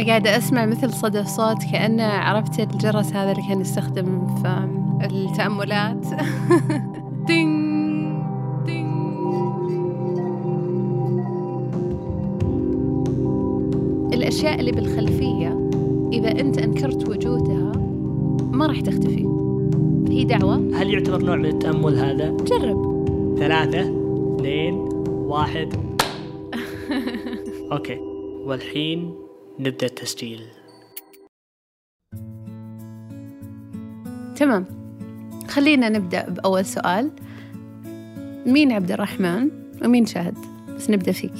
أنا قاعدة أسمع مثل صدى صوت كأنه عرفت الجرس هذا اللي كان يستخدم في التأملات. دينج الأشياء اللي بالخلفية إذا أنت أنكرت وجودها ما راح تختفي. هي دعوة. هل يعتبر نوع من التأمل هذا؟ جرب. ثلاثة اثنين واحد. أوكي. والحين نبدأ التسجيل. تمام. خلينا نبدأ بأول سؤال. مين عبد الرحمن ومين شهد بس نبدأ فيك.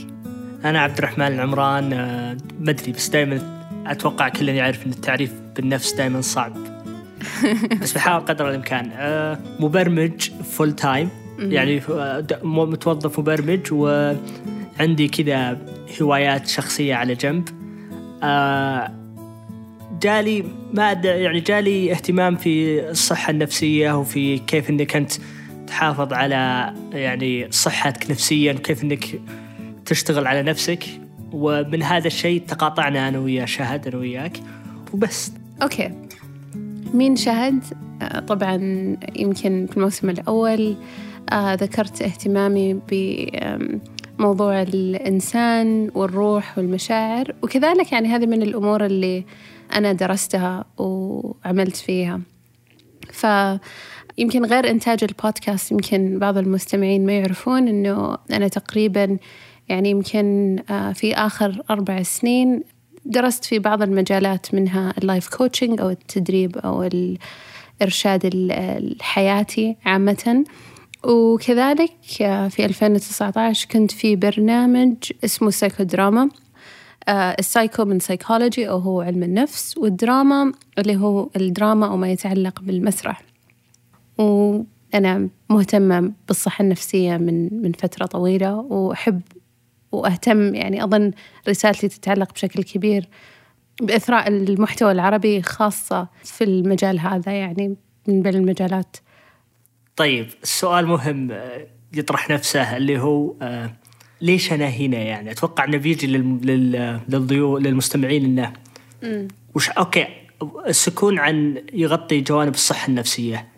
أنا عبد الرحمن العمران آه، ما أدري بس دائما أتوقع كلنا يعرف أن التعريف بالنفس دائما صعب. بس بحاول قدر الإمكان. آه، مبرمج full time يعني آه، متوظف مبرمج وعندي كذا هوايات شخصية على جنب. آه، جالي ما يعني جالي اهتمام في الصحة النفسية وفي كيف إنك أنت تحافظ على يعني صحتك نفسيا وكيف إنك تشتغل على نفسك. ومن هذا الشيء تقاطعنا أنا ويا شهد أنا وياك. وبس. أوكي. مين شهد؟ آه، طبعا يمكن في الموسم الأول آه، ذكرت اهتمامي بموضوع الإنسان والروح والمشاعر وكذلك يعني هذه من الأمور اللي أنا درستها وعملت فيها. فيمكن غير إنتاج البودكاست يمكن بعض المستمعين ما يعرفون إنه أنا تقريبا يعني يمكن آه، في آخر أربع سنين درست في بعض المجالات منها ال life coaching أو التدريب أو الإرشاد ال- الحياتي عامة. وكذلك آه، في 2019 كنت في برنامج اسمه سايكودراما آه، السايكو من سايكولوجي أو هو علم النفس والدراما اللي هو الدراما أو ما يتعلق بالمسرح. وأنا مهتمة بالصحة النفسية من من فترة طويلة وأحب وأهتم يعني أظن رسالتي تتعلق بشكل كبير بإثراء المحتوى العربي خاصة في المجال هذا يعني من بين المجالات. طيب السؤال مهم آه، يطرح نفسه اللي هو آه، ليش أنا هنا يعني؟ أتوقع إنه بيجي لل- لل- للضيوف للمستمعين إنه وش أوكي السكون عن يغطي جوانب الصحة النفسية.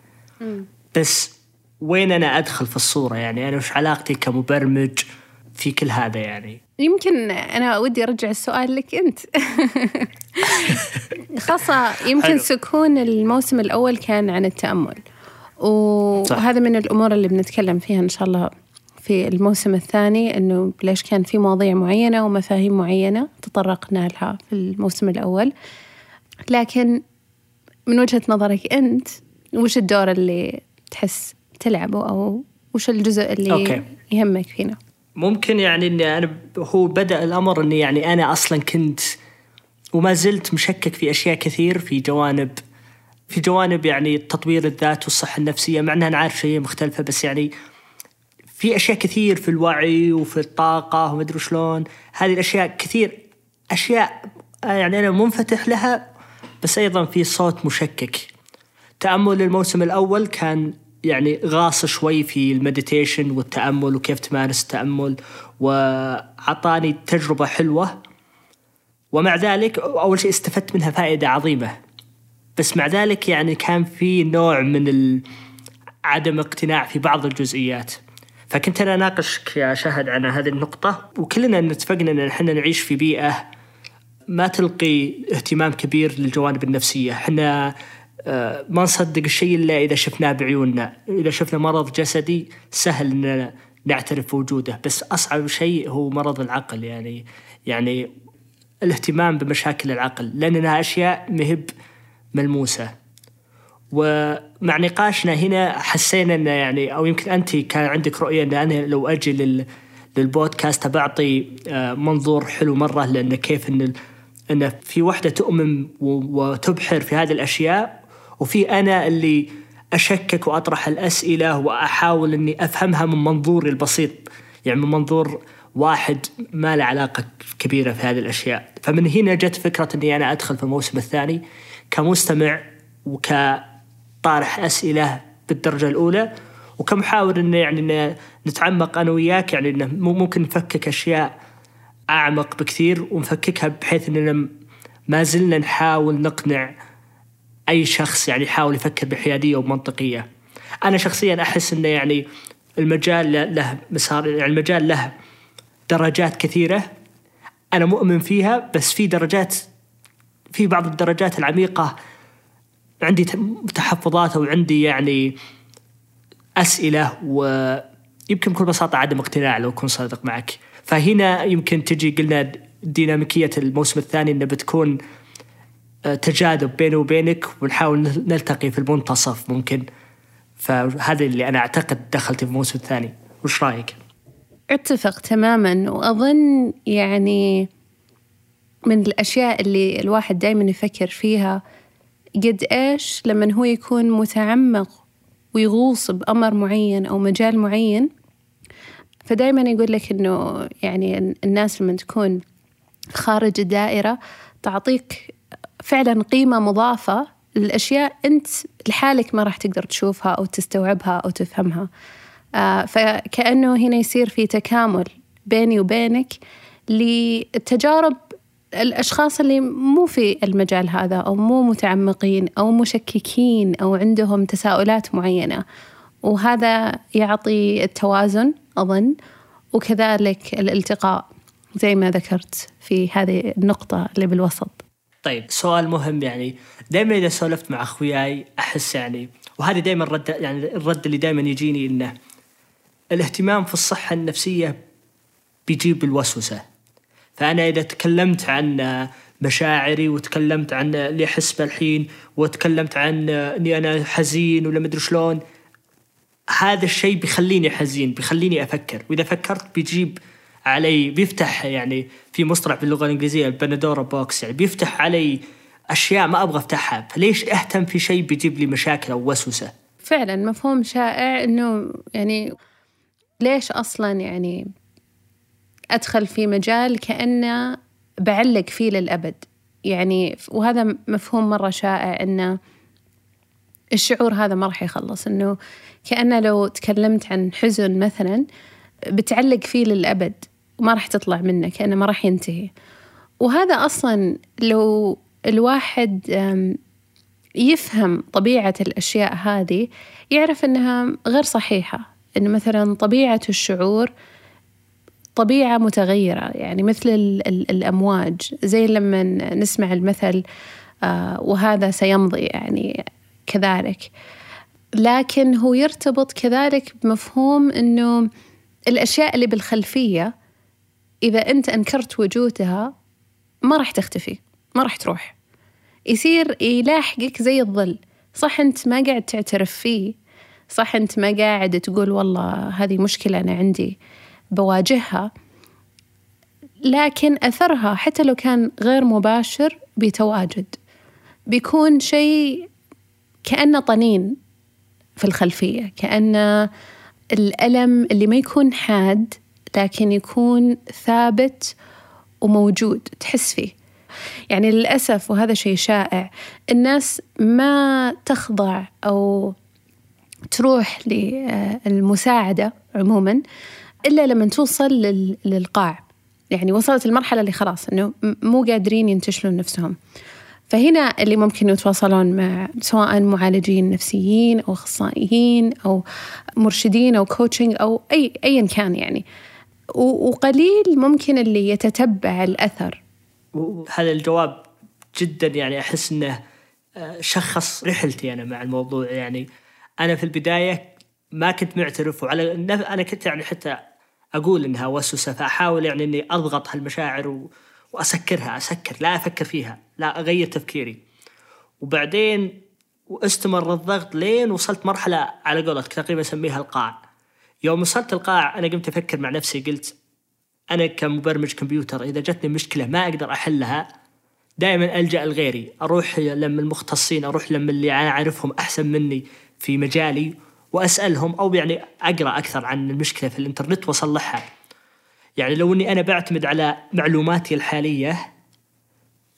بس وين أنا أدخل في الصورة يعني؟ أنا وش علاقتي كمبرمج في كل هذا يعني؟ يمكن أنا ودي أرجع السؤال لك أنت. خاصة يمكن حلو. سكون الموسم الأول كان عن صح. وهذا من الأمور اللي بنتكلم فيها إن شاء الله في الموسم الثاني إنه ليش كان في مواضيع معينة ومفاهيم معينة تطرقنا لها في الموسم الأول. لكن من وجهة نظرك أنت وش الدور اللي تحس تلعبه أو وش الجزء اللي أوكي. يهمك فينا؟ ممكن يعني إني أنا هو بدأ الأمر إني يعني أنا أصلا كنت وما زلت مشكك في أشياء كثير في جوانب في جوانب يعني تطوير الذات والصحة النفسية مع إنها أنا عارف شيء مختلفة بس يعني في أشياء كثير في الوعي وفي الطاقة ومدري شلون. هذه الأشياء كثير أشياء آه، يعني أنا منفتح لها بس أيضا في صوت مشكك. تأمل الموسم الأول كان يعني غاص شوي في المديتيشن والتأمل وكيف تمارس التأمل وعطاني تجربة حلوة. ومع ذلك أول شيء استفدت منها فائدة عظيمة. بس مع ذلك يعني كان في نوع من ال- عدم اقتناع في بعض الجزئيات. فكنت أنا أناقشك يا شهد عن هذه النقطة وكلنا نتفقنا أن إحنا نعيش في بيئة ما تلقي اهتمام كبير للجوانب النفسية. إحنا آه، ما نصدق الشيء إلا إذا شفناه بعيوننا. إذا شفنا مرض جسدي سهل أننا نعترف بوجوده. بس أصعب شيء هو مرض العقل. يعني يعني الاهتمام بمشاكل العقل. لأنها أشياء مهب ملموسة. ومع نقاشنا هنا حسينا إنه يعني أو يمكن أنت كان عندك رؤية إن أنا لو أجي لل للبودكاست بعطي آه، منظور حلو مرة لأن كيف إن إن في وحدة تؤمن وتبحر في هذه الأشياء. وفي أنا اللي أشكك وأطرح الأسئلة وأحاول إني أفهمها من منظوري البسيط. يعني من منظور واحد ما له علاقة كبيرة في هذه الأشياء. فمن هنا جت فكرة إني أنا أدخل في الموسم الثاني. كمستمع وكطارح أسئلة بالدرجة الأولى وكمحاول إنه يعني إنه نتعمق أنا وياك يعني إنه ممكن نفكك أشياء أعمق بكثير ونفككها بحيث إننا ما زلنا نحاول نقنع أي شخص يعني يحاول يفكر بحيادية وبمنطقيه. أنا شخصيا أحس إنه يعني المجال له مسار يعني المجال له درجات كثيرة أنا مؤمن فيها بس في درجات في بعض الدرجات العميقة عندي تحفظات أو عندي يعني أسئلة ويمكن بكل بساطة عدم اقتناع لو أكون صادق معك. فهنا يمكن تجي قلنا ديناميكية الموسم الثاني إنه بتكون آه، تجاذب بيني وبينك ونحاول نلتقي في المنتصف ممكن. فهذا اللي أنا أعتقد دخلت في الموسم الثاني. وش رأيك؟ اتفق تماما. وأظن يعني من الأشياء اللي الواحد دائما يفكر فيها قد إيش لما هو يكون متعمق ويغوص بأمر معين أو مجال معين فدائما يقول لك إنه يعني الناس لما تكون خارج الدائره تعطيك فعلا قيمة مضافة للأشياء أنت لحالك ما راح تقدر تشوفها أو تستوعبها أو تفهمها. آه فكأنه هنا يصير في تكامل بيني وبينك للتجارب الأشخاص اللي مو في المجال هذا أو مو متعمقين أو مشككين أو عندهم تساؤلات معينة. وهذا يعطي التوازن أظن وكذلك الالتقاء زي ما ذكرت في هذه النقطة اللي بالوسط. طيب سؤال مهم يعني. دائما إذا سولفت مع أخوياي أحس يعني وهذا دائما الرد يعني الرد اللي دائما يجيني إنه الاهتمام في الصحة النفسية بيجيب الوسوسة. فأنا إذا تكلمت عن مشاعري وتكلمت عن اللي أحس الحين وتكلمت عن إني أنا حزين ولا مدري شلون هذا الشيء بيخليني حزين بيخليني أفكر. وإذا فكرت بيجيب علي بيفتح يعني في مصطلح باللغة الإنجليزية البندورا بوكس يعني بيفتح علي أشياء ما أبغى أفتحها. فليش أهتم في شيء بيجيب لي مشاكل أو وسوسة؟ فعلا مفهوم شائع إنه يعني ليش أصلا يعني أدخل في مجال كأنه بعلق فيه للأبد. يعني وهذا مفهوم مرة شائع إنه الشعور هذا ما راح يخلص. إنه كأنه لو تكلمت عن حزن مثلا بتعلق فيه للأبد وما راح تطلع منه كأنه ما راح ينتهي. وهذا أصلا لو الواحد يفهم طبيعة الأشياء هذه يعرف أنها غير صحيحة. أنه مثلا طبيعة الشعور طبيعة متغيرة. يعني مثل الأمواج. زي لما نسمع المثل آه، وهذا سيمضي يعني كذلك. لكن هو يرتبط كذلك بمفهوم أنه الأشياء اللي بالخلفية إذا أنت أنكرت وجودها ما راح تختفي ما راح تروح. يصير يلاحقك زي الظل. صح أنت ما قاعد تعترف فيه صح أنت ما قاعد تقول والله هذه مشكلة أنا عندي. بواجهها لكن أثرها حتى لو كان غير مباشر بيتواجد بيكون شيء كأنه طنين في الخلفية كأنه الألم اللي ما يكون حاد لكن يكون ثابت وموجود تحس فيه. يعني للأسف وهذا شيء شائع الناس ما تخضع أو تروح للمساعدة عموما. إلا لما توصل للقاع. يعني وصلت المرحلة اللي خلاص إنه مو قادرين ينتشلون نفسهم. فهنا اللي ممكن يتواصلون مع سواء معالجين نفسيين أو أخصائيين أو مرشدين أو كوتشنج أو أي أيا كان يعني. وقليل ممكن اللي يتتبع الأثر. هذا الجواب جدا يعني أحس أنه آه، شخص رحلتي أنا مع الموضوع يعني. أنا في البداية ما كنت معترف وعلى أنا كنت يعني حتى أقول إنها وسوسة فأحاول يعني إني أضغط هالمشاعر و... وأسكرها أسكر لا أفكر فيها لا أغير تفكيري. وبعدين واستمر الضغط لين وصلت مرحلة على قولتك تقريبا أسميها القاع. يوم وصلت القاع أنا قمت أفكر مع نفسي قلت أنا كمبرمج كمبيوتر إذا جتني مشكلة ما أقدر أحلها دائما ألجأ لغيري أروح لما المختصين أروح لما اللي أنا أعرفهم أحسن مني في مجالي. وأسألهم أو يعني أقرأ أكثر عن المشكلة في الإنترنت وأصلحها يعني لو أني أنا بعتمد على معلوماتي الحالية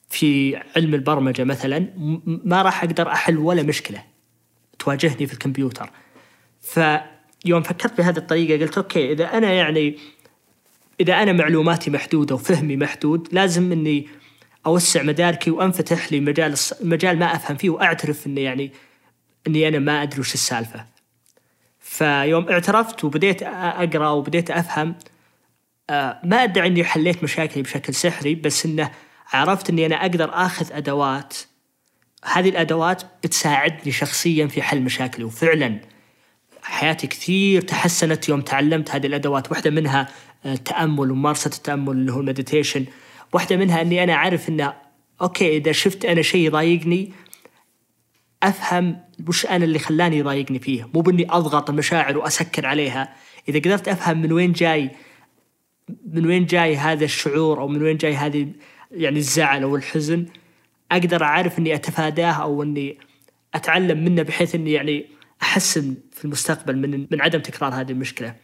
في علم البرمجة مثلا ما راح أقدر أحل ولا مشكلة تواجهني في الكمبيوتر فيوم فكرت بهذه الطريقة قلت أوكي إذا أنا يعني إذا أنا معلوماتي محدودة وفهمي محدود لازم أني أوسع مداركي وأنفتح لمجال مجال ما أفهم فيه وأعترف إني يعني إني أنا ما أدري وش السالفة. فيوم اعترفت وبديت أقرأ وبديت أفهم آه، ما ادعي إني حليت مشاكلي بشكل سحري بس إنه عرفت إني أنا أقدر آخذ أدوات. هذه الأدوات بتساعدني شخصيا في حل مشاكلي وفعلا حياتي كثير تحسنت يوم تعلمت هذه الأدوات. واحدة منها التأمل وممارسة التأمل اللي هو ال meditation واحدة منها إني أنا أعرف إنه أوكي إذا شفت أنا شيء يضايقني أفهم وش أنا اللي خلاني يضايقني فيه مو بإني أضغط المشاعر وأسكر عليها إذا قدرت أفهم من وين جاي من وين جاي هذا الشعور أو من وين جاي هذه يعني الزعل أو الحزن أقدر أعرف إني أتفاداه أو إني أتعلم منه بحيث إني يعني أحسن في المستقبل من من عدم تكرار هذه المشكلة.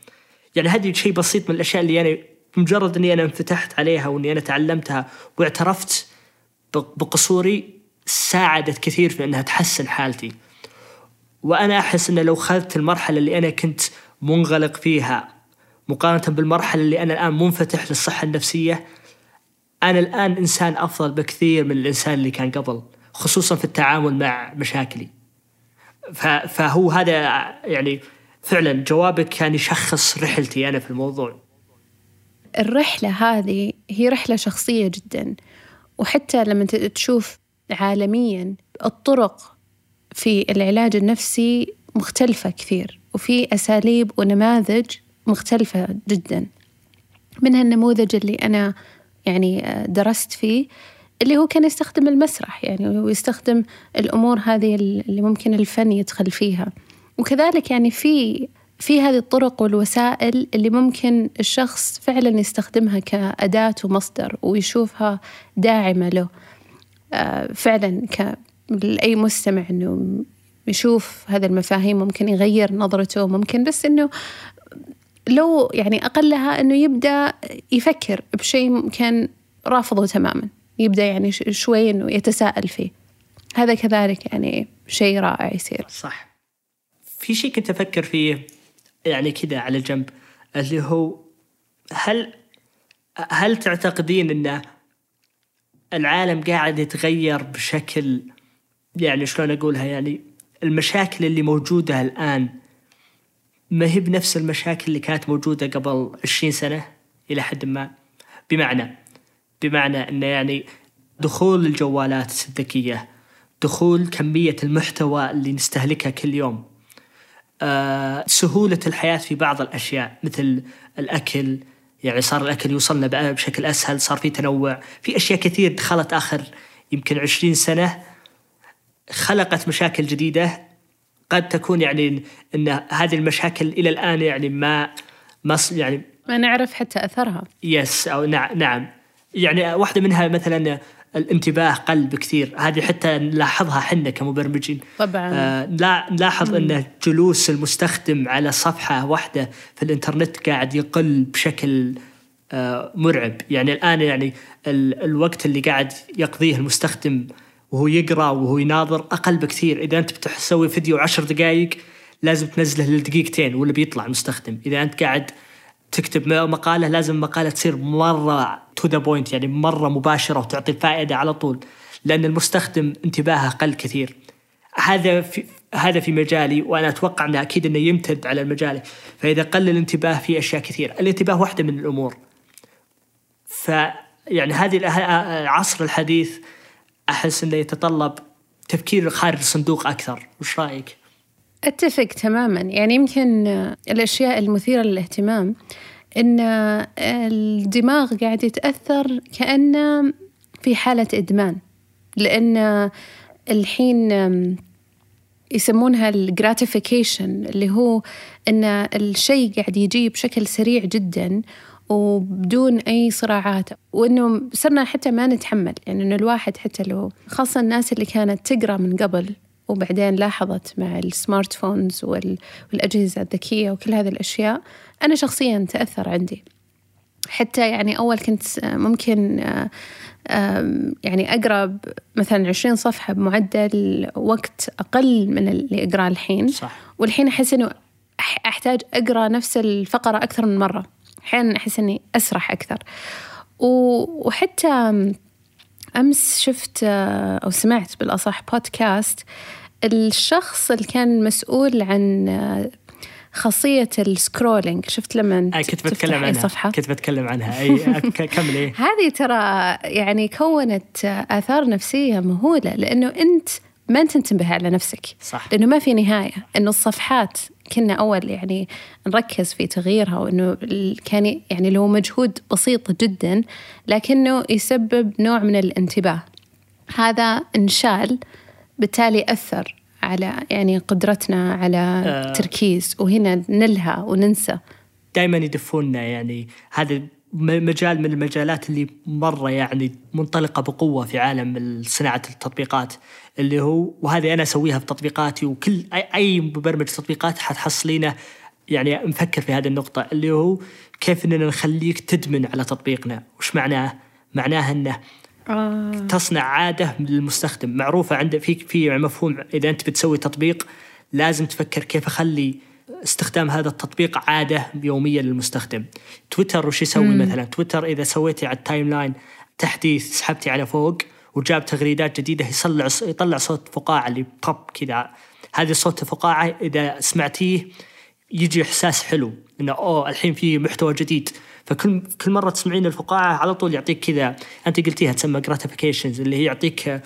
يعني هذه شيء بسيط من الأشياء اللي أنا بمجرد إني أنا انفتحت عليها وإني أنا تعلمتها واعترفت بقصوري ساعدت كثير في إنها تحسن حالتي. وأنا أحس إنه لو اخذت المرحلة اللي أنا كنت منغلق فيها مقارنة بالمرحلة اللي أنا الآن منفتح للصحة النفسية أنا الآن إنسان أفضل بكثير من الإنسان اللي كان قبل خصوصا في التعامل مع مشاكلي. فهو هذا يعني فعلا جوابك كان يشخص رحلتي أنا في الموضوع الرحلة هذه هي رحلة شخصية جدا وحتى لما تشوف عالميا الطرق في العلاج النفسي مختلفة كثير وفي أساليب ونماذج مختلفة جدا. منها النموذج اللي أنا يعني درست فيه اللي هو كان يستخدم المسرح يعني ويستخدم الأمور هذه اللي ممكن الفن يدخل فيها. وكذلك يعني في في هذه الطرق والوسائل اللي ممكن الشخص فعلا يستخدمها كأداة ومصدر ويشوفها داعمة له. فعلا لأي مستمع إنه يشوف هذه المفاهيم ممكن يغير نظرته ممكن بس إنه لو يعني أقلها إنه يبدأ يفكر بشيء كان رافضه تماما يبدأ يعني شوي إنه يتساءل فيه. هذا كذلك يعني شيء رائع يصير. صح. في شيء كنت أفكر فيه يعني كذا على جنب اللي هو هل هل تعتقدين أن العالم قاعد يتغير بشكل يعني شلون أقولها يعني المشاكل اللي موجودة الآن ما هي بنفس المشاكل اللي كانت موجودة قبل عشرين سنة إلى حد ما. بمعنى بمعنى إنه يعني دخول الجوالات الذكية دخول كمية المحتوى اللي نستهلكها كل يوم أه سهولة الحياة في بعض الأشياء مثل الأكل يعني صار الأكل يوصلنا بشكل أسهل صار في تنوع. في أشياء كثير دخلت آخر يمكن عشرين سنة خلقت مشاكل جديدة. قد تكون يعني إن هذه المشاكل إلى الآن يعني ما ما يعني ما نعرف حتى أثرها. يس أو نعم نعم. يعني واحدة منها مثلا الانتباه قل بكثير. هذه حتى نلاحظها حنا كمبرمجين. طبعا. آه لا نلاحظ أن جلوس المستخدم على صفحة واحدة في الإنترنت قاعد يقل بشكل آه مرعب. يعني الآن يعني ال الوقت اللي قاعد يقضيه المستخدم وهو يقرأ وهو يناظر أقل بكثير. إذا أنت بتسوي فيديو عشر دقائق لازم تنزله لدقيقتين ولا بيطلع المستخدم. إذا أنت قاعد تكتب مقالة لازم مقالة تصير مرة to the point يعني مرة مباشرة وتعطي الفائده على طول لأن المستخدم انتباهه قل كثير. هذا في هذا في مجالي وأنا أتوقع إنه أكيد إنه يمتد على المجال. فإذا قل الانتباه في أشياء كثير الانتباه واحدة من الأمور. ف يعني هذه العصر الحديث أحس إنه يتطلب تفكير خارج الصندوق أكثر. وش رأيك؟ أتفق تماما. يعني يمكن الأشياء المثيرة للاهتمام إن الدماغ قاعد يتأثر كانه في حالة إدمان لأن الحين يسمونها ال gratification اللي هو إن الشيء قاعد يجي بشكل سريع جدا وبدون أي صراعات وإنه صرنا حتى ما نتحمل. يعني إنه الواحد حتى لو خاصة الناس اللي كانت تقرأ من قبل وبعدين لاحظت مع ال smartphones والأجهزة الذكية وكل هذه الأشياء أنا شخصيا تأثر عندي. حتى يعني أول كنت ممكن يعني أقرأ مثلا عشرين صفحة بمعدل وقت أقل من اللي أقرأه الحين. صح. والحين أحس أنه أحتاج أقرأ نفس الفقرة أكثر من مرة. أحيانا أحس أني أسرح أكثر. وحتى أمس شفت آه، أو سمعت بالأصح بودكاست الشخص اللي كان مسؤول عن آه، خاصية ال scrolling شفت لما أي كنت بتكلم عنها. صفحة؟ كنت بتكلم عنها. أي كمل إيه هذه ترى يعني كونت آثار نفسية مهولة لأنه أنت ما تنتبه على نفسك. صح. لأنه ما في نهاية. إنه الصفحات كنا أول يعني نركز في تغييرها وإنه كان يعني له مجهود بسيط جدا لكنه يسبب نوع من الانتباه. هذا انشال بالتالي أثر على يعني قدرتنا على آه. التركيز وهنا نلهى وننسى. دائما يدفوننا يعني هذا مجال من المجالات اللي مرة يعني منطلقة بقوة في عالم صناعة التطبيقات اللي هو وهذه أنا أسويها في تطبيقاتي وكل أي مبرمج تطبيقات حتحصلينه يعني مفكر في هذه النقطة اللي هو كيف أننا نخليك تدمن على تطبيقنا. وش معناه؟ معناه أنه آه. تصنع عادة للمستخدم. معروفة عند في في مفهوم إذا أنت بتسوي تطبيق لازم تفكر كيف أخلي استخدام هذا التطبيق عادة يوميه للمستخدم. تويتر وش يسوي مم. مثلا؟ تويتر إذا سويتي على ال timeline تحديث سحبتي على فوق وجاب تغريدات جديدة يطلع يطلع صوت فقاعة اللي بوب كذا. هذه صوت الفقاعة إذا سمعتيه يجي إحساس حلو إنه أوه الحين في محتوى جديد. فكل كل مرة تسمعين الفقاعة على طول يعطيك كذا. أنت قلتيها تسمى gratifications اللي هي يعطيك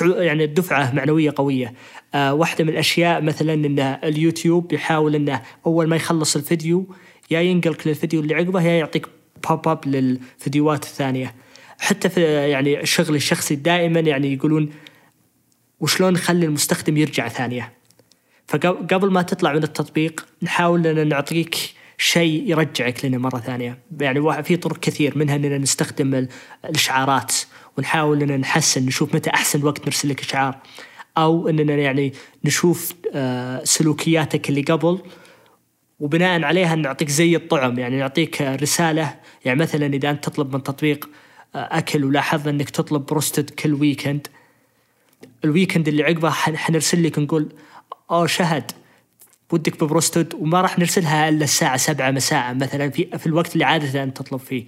يعني دفعة معنوية قوية. آه واحدة من الأشياء مثلا إن اليوتيوب يحاول إنه أول ما يخلص الفيديو يا ينقلك للفيديو اللي عقبه يا يعطيك pop up للفيديوهات الثانية. حتى في يعني الشغل الشخصي دائما يعني يقولون وشلون نخلي المستخدم يرجع ثانية. فقبل ما تطلع من التطبيق نحاول إن نعطيك شيء يرجعك لنا مرة ثانية. يعني في طرق كثير منها إننا نستخدم الإشعارات ونحاول إننا نحسن نشوف متى أحسن وقت نرسل لك إشعار. أو إننا يعني نشوف آه، سلوكياتك اللي قبل وبناء عليها نعطيك زي الطعم. يعني نعطيك رسالة. يعني مثلا إذا أنت تطلب من تطبيق آه، أكل ولاحظنا إنك تطلب بروستد كل weekend ال weekend اللي عقبه حنرسل لك نقول أوه شهد. ودك ببروستد وما راح نرسلها إلا الساعة 7 مساء مثلا في في الوقت اللي عادة أنت تطلب فيه.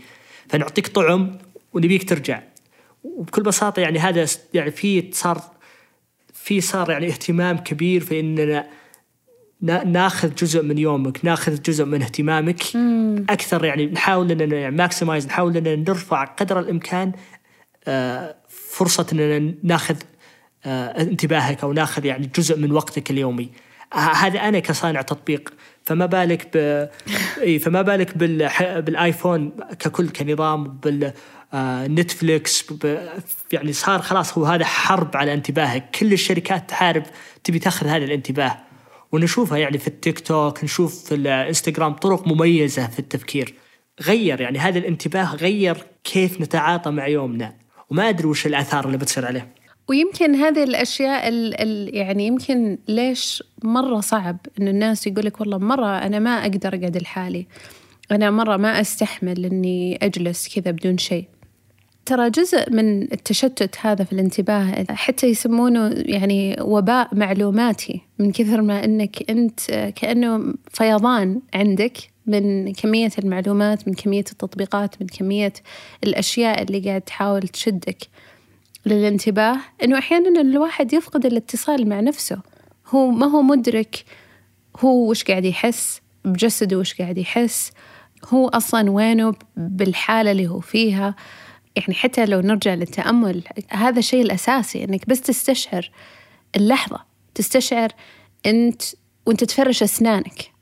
فنعطيك طعم ونبيك ترجع. وبكل بساطة يعني هذا يعني في صار في صار يعني اهتمام كبير في إننا ناخذ جزء من يومك ناخذ جزء من اهتمامك. مم. أكثر يعني نحاول إننا يعني maximize نحاول إننا نرفع قدر الإمكان آه، فرصة إننا ناخذ آه، انتباهك أو ناخذ يعني جزء من وقتك اليومي. هذا أنا كصانع تطبيق. فما بالك ب فما بالك بال... بالآيفون ككل كنظام بال آه، نتفليكس يعني صار خلاص هو هذا حرب على انتباهك. كل الشركات تحارب تبي تأخذ هذا الانتباه. ونشوفها يعني في التيك توك نشوف في الإنستغرام طرق مميزة في التفكير. غير يعني هذا الانتباه غير كيف نتعاطى مع يومنا. وما أدري وش الآثار اللي بتصير عليه. ويمكن هذه الأشياء ال ال يعني يمكن ليش مرة صعب إن الناس يقولك والله مرة أنا ما أقدر أقعد لحالي. أنا مرة ما أستحمل إني أجلس كذا بدون شيء. ترى جزء من التشتت هذا في الانتباه حتى يسمونه يعني وباء معلوماتي من كثر ما إنك أنت كأنه فيضان عندك من كمية المعلومات من كمية التطبيقات من كمية الأشياء اللي قاعد تحاول تشدك. للانتباه إنه أحيانا الواحد يفقد الاتصال مع نفسه. هو ما هو مدرك هو وش قاعد يحس بجسده وش قاعد يحس هو أصلا وينه بالحالة اللي هو فيها. يعني حتى لو نرجع للتأمل هذا الشيء الأساسي إنك بس تستشعر اللحظة تستشعر أنت وأنت تفرش أسنانك.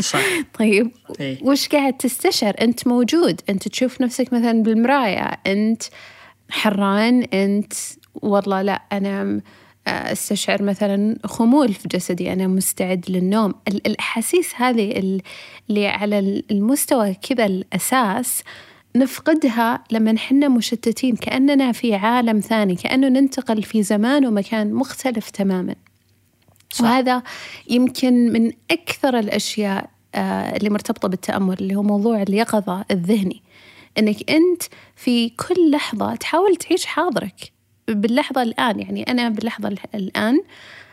صح. طيب إيه. وش قاعد تستشعر؟ أنت موجود أنت تشوف نفسك مثلا بالمراية أنت حران أنت والله لا أنا أستشعر مثلا خمول في جسدي أنا مستعد للنوم. الأحاسيس هذه اللي على المستوى كذا الأساس نفقدها لما نحن مشتتين كأننا في عالم ثاني كأنه ننتقل في زمان ومكان مختلف تماما. صح. وهذا يمكن من أكثر الأشياء آه، اللي مرتبطة بالتأمل اللي هو موضوع اليقظة الذهني. أنك أنت في كل لحظة تحاول تعيش حاضرك. باللحظة الآن يعني أنا باللحظة الآن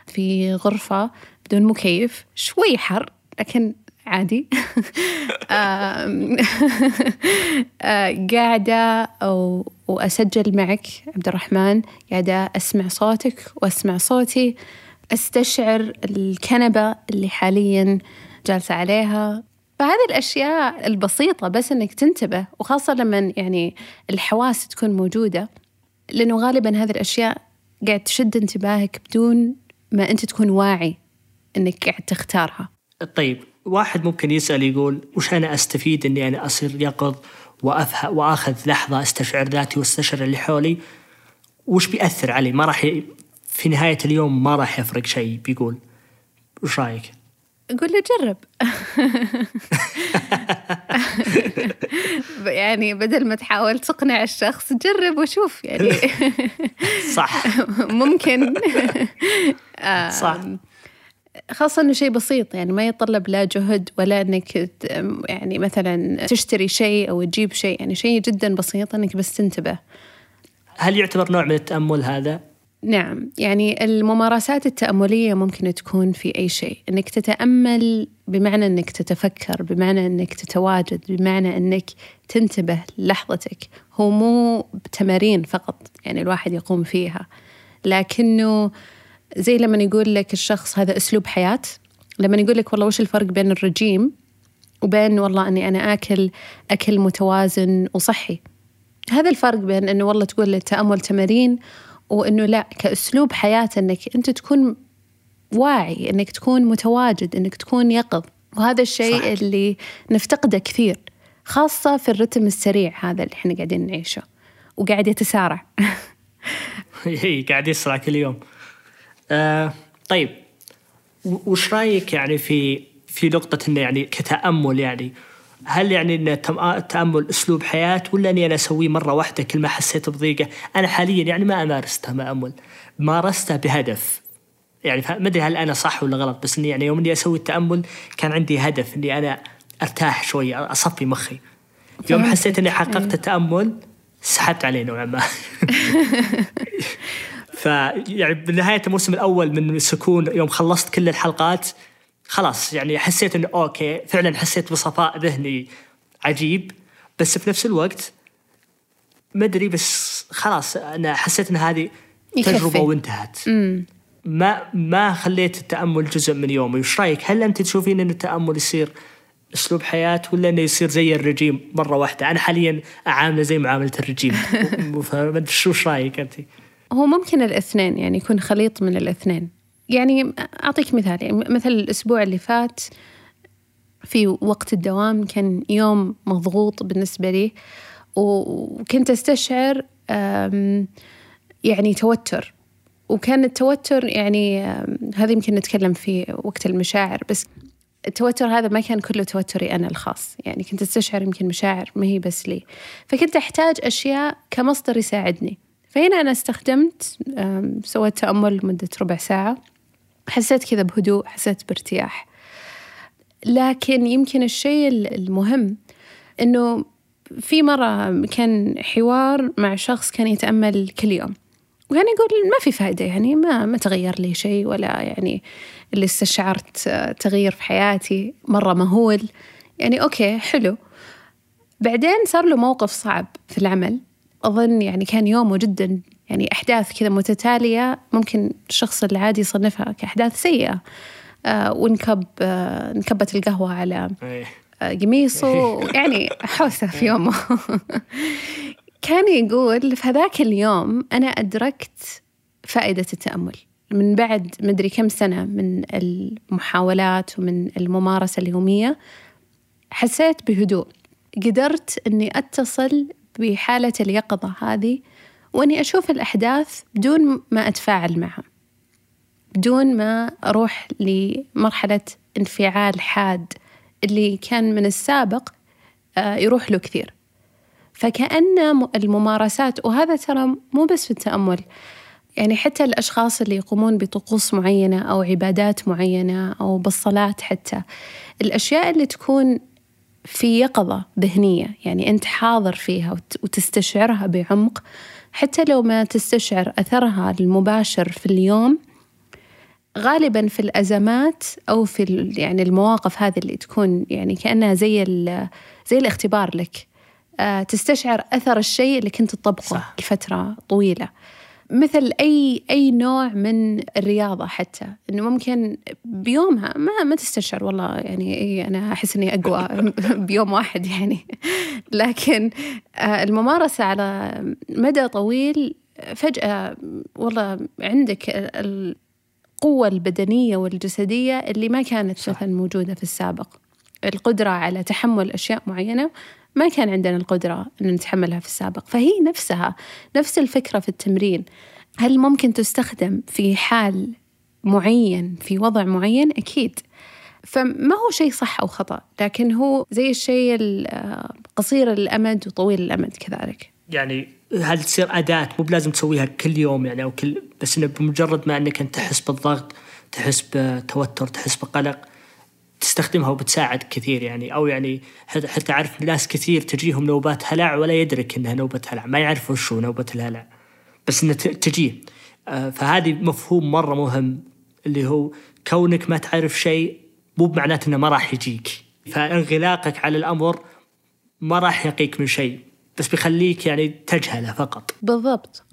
في غرفة بدون مكيف شوي حر لكن عادي. قاعدة أو وأسجل معك عبد الرحمن قاعدة أسمع صوتك وأسمع صوتي. أستشعر الكنبة اللي حاليا جالسة عليها. فهذه الأشياء البسيطة بس إنك تنتبه وخاصة لما يعني الحواس تكون موجودة لأنه غالبا هذه الأشياء قاعد تشد انتباهك بدون ما أنت تكون واعي إنك قاعد تختارها. طيب واحد ممكن يسأل يقول وش أنا أستفيد إني أنا أصير يقظ وأفهم وآخذ لحظة أستشعر ذاتي وأستشعر اللي حولي؟ وش بيأثر علي؟ ما راح ي... في نهاية اليوم ما راح يفرق شيء بيقول. وش رأيك؟ قول له جرب. يعني بدل ما تحاول تقنع الشخص جرب وشوف يعني. صح. ممكن. صح. خاصة إنه شيء بسيط يعني ما يتطلب لا جهد ولا إنك يعني مثلا تشتري شيء أو تجيب شيء يعني شيء جدا بسيط إنك بس تنتبه. هل يعتبر نوع من التأمل هذا؟ نعم يعني الممارسات التأملية ممكن تكون في أي شيء. إنك تتأمل بمعنى إنك تتفكر بمعنى إنك تتواجد بمعنى إنك تنتبه للحظتك هو مو تمارين فقط يعني الواحد يقوم فيها لكنه زي لما يقول لك الشخص هذا أسلوب حياة لما يقول لك والله وش الفرق بين الرجيم وبين والله أني أنا آكل أكل متوازن وصحي؟ هذا الفرق بين أنه والله تقول التأمل تمارين وأنه لا كأسلوب حياة أنك أنت تكون واعي أنك تكون متواجد أنك تكون يقظ. وهذا الشيء صح. اللي نفتقده كثير خاصة في الرتم السريع هذا اللي إحنا قاعدين نعيشه وقاعد يتسارع. هي قاعد يسرع كل يوم. آه طيب وش رأيك يعني في في نقطة إنه يعني كتأمل يعني هل يعني إن التأمل أسلوب حياة ولا إني أنا أسويه مرة واحدة كل ما حسيت بضيقة؟ أنا حاليا يعني ما أمارس تأمل مارسته بهدف. يعني ما أدري هل أنا صح ولا غلط بس إني يعني يوم إني أسوي التأمل كان عندي هدف إني أنا أرتاح شوي أصفي مخي. يوم حسيت إني حققت إيه. التأمل سحبت عليه نوعا ما. فيعني بنهاية الموسم الأول من سكون يوم خلصت كل الحلقات خلاص يعني حسيت إنه أوكي فعلا حسيت بصفاء ذهني عجيب بس في نفس الوقت ما أدري بس خلاص أنا حسيت إن هذه تجربة وانتهت. ما ما خليت التأمل جزء من يومي. وش رأيك؟ هل أنت تشوفين إن التأمل يصير أسلوب حياة ولا إنه يصير زي الرجيم مرة واحدة؟ أنا حاليا أعامله زي معاملة الرجيم. فما ادري شو رأيك أنت؟ هو ممكن الاثنين يعني يكون خليط من الاثنين. يعني أعطيك مثال يعني مثل الأسبوع اللي فات في وقت الدوام كان يوم مضغوط بالنسبة لي وكنت أستشعر يعني توتر وكان التوتر يعني هذا يمكن نتكلم فيه وقت المشاعر بس التوتر هذا ما كان كله توتري أنا الخاص يعني كنت أستشعر يمكن مشاعر ما هي بس لي. فكنت أحتاج أشياء كمصدر يساعدني. فهنا أنا استخدمت سويت تأمل لمدة ربع ساعة. حسيت كذا بهدوء حسيت بارتياح. لكن يمكن الشيء المهم إنه في مرة كان حوار مع شخص كان يتأمل كل يوم. وكان يقول ما في فائدة يعني ما ما تغير لي شيء ولا يعني اللي استشعرت تغيير في حياتي مرة مهول. يعني أوكي حلو. بعدين صار له موقف صعب في العمل. أظن يعني كان يومه جدا يعني أحداث كذا متتالية ممكن الشخص العادي يصنفها كأحداث سيئة. آه ونكب آه نكبت القهوة على إيه. آه قميصه يعني حوسة في يومه. كان يقول في هذاك اليوم أنا أدركت فائدة التأمل. من بعد مدري كم سنة من المحاولات ومن الممارسة اليومية حسيت بهدوء. قدرت أني أتصل بحالة اليقظة هذه وإني أشوف الأحداث بدون ما أتفاعل معها بدون ما أروح لمرحلة انفعال حاد اللي كان من السابق آه، يروح له كثير. فكأن الممارسات وهذا ترى مو بس في التأمل يعني حتى الأشخاص اللي يقومون بطقوس معينة أو عبادات معينة أو بالصلاة حتى الأشياء اللي تكون في يقظة ذهنية يعني أنت حاضر فيها وتستشعرها بعمق حتى لو ما تستشعر أثرها المباشر في اليوم غالبا في الأزمات أو في يعني المواقف هذه اللي تكون يعني كأنها زي زي الاختبار لك آه، تستشعر أثر الشيء اللي كنت تطبقه صح. لفترة طويلة مثل أي أي نوع من الرياضة حتى. إنه ممكن بيومها ما ما تستشعر والله يعني إيه أنا أحس إني أقوى بيوم واحد يعني. لكن آه، الممارسة على مدى طويل فجأة والله عندك القوة البدنية والجسدية اللي ما كانت. مثلا موجودة في السابق. القدرة على تحمل أشياء معينة ما كان عندنا القدرة أن نتحملها في السابق. فهي نفسها نفس الفكرة في التمرين. هل ممكن تستخدم في حال معين في وضع معين؟ أكيد. فما هو شيء صح أو خطأ لكن هو زي الشيء قصير الأمد وطويل الأمد كذلك. يعني هل تصير أداة؟ مو بلازم تسويها كل يوم يعني أو كل بس إنه بمجرد ما إنك أنت تحس بالضغط تحس بتوتر تحس بقلق تستخدمها وبتساعد كثير يعني أو يعني حتى اعرف ناس كثير تجيهم نوبات هلع ولا يدرك إنها نوبة هلع ما يعرف وش هو نوبة الهلع بس انها تجيه. آه، فهذه مفهوم مرة مهم اللي هو كونك ما تعرف شيء مو بمعناته إنه ما راح يجيك. فانغلاقك على الأمر ما راح يقيك من شيء بس بيخليك يعني تجهله فقط. بالضبط.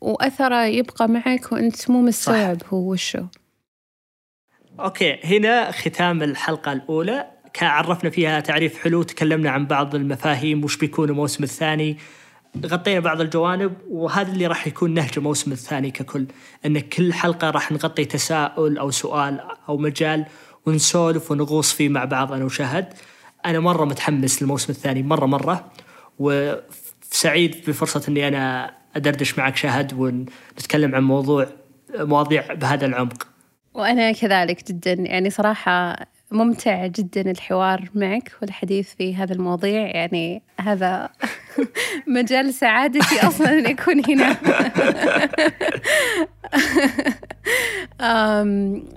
وأثره يبقى معك وأنت مو مستوعب هو وشو. أوكي هنا ختام الحلقة الأولى. عرفنا فيها تعريف حلو تكلمنا عن بعض المفاهيم وش بيكون الموسم الثاني. غطينا بعض الجوانب وهذا اللي راح يكون نهج الموسم الثاني ككل إن كل حلقة راح نغطي تساؤل أو سؤال أو مجال ونسولف ونغوص فيه مع بعض أنا وشهد. أنا مرة متحمس للموسم الثاني مرة مرة. وسعيد بفرصة إني أنا أدردش معك شهد ونتكلم عن موضوع مواضيع بهذا العمق. وأنا كذلك جدا. يعني صراحة ممتع جدا الحوار معك والحديث في هذا المواضيع. يعني هذا مجال سعادتي أصلا أن أكون هنا.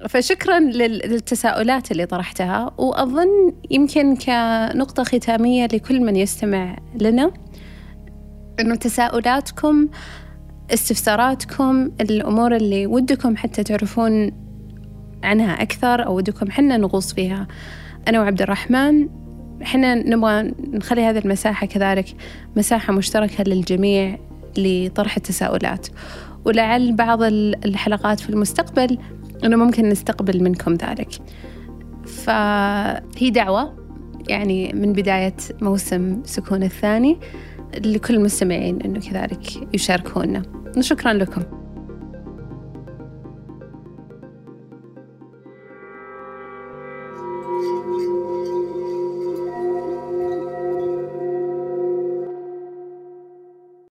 فشكرا للتساؤلات اللي طرحتها. وأظن يمكن كنقطة ختامية لكل من يستمع لنا. أنه تساؤلاتكم استفساراتكم الأمور اللي ودكم حتى تعرفون عنها أكثر أو ودكم حنا نغوص فيها. أنا وعبد الرحمن حنا نبغى نخلي هذه المساحة كذلك مساحة مشتركة للجميع لطرح التساؤلات. ولعل بعض الحلقات في المستقبل أنه ممكن نستقبل منكم ذلك. فهي دعوة يعني من بداية موسم سكون الثاني لكل المستمعين أنه كذلك يشاركونا. شكرا لكم.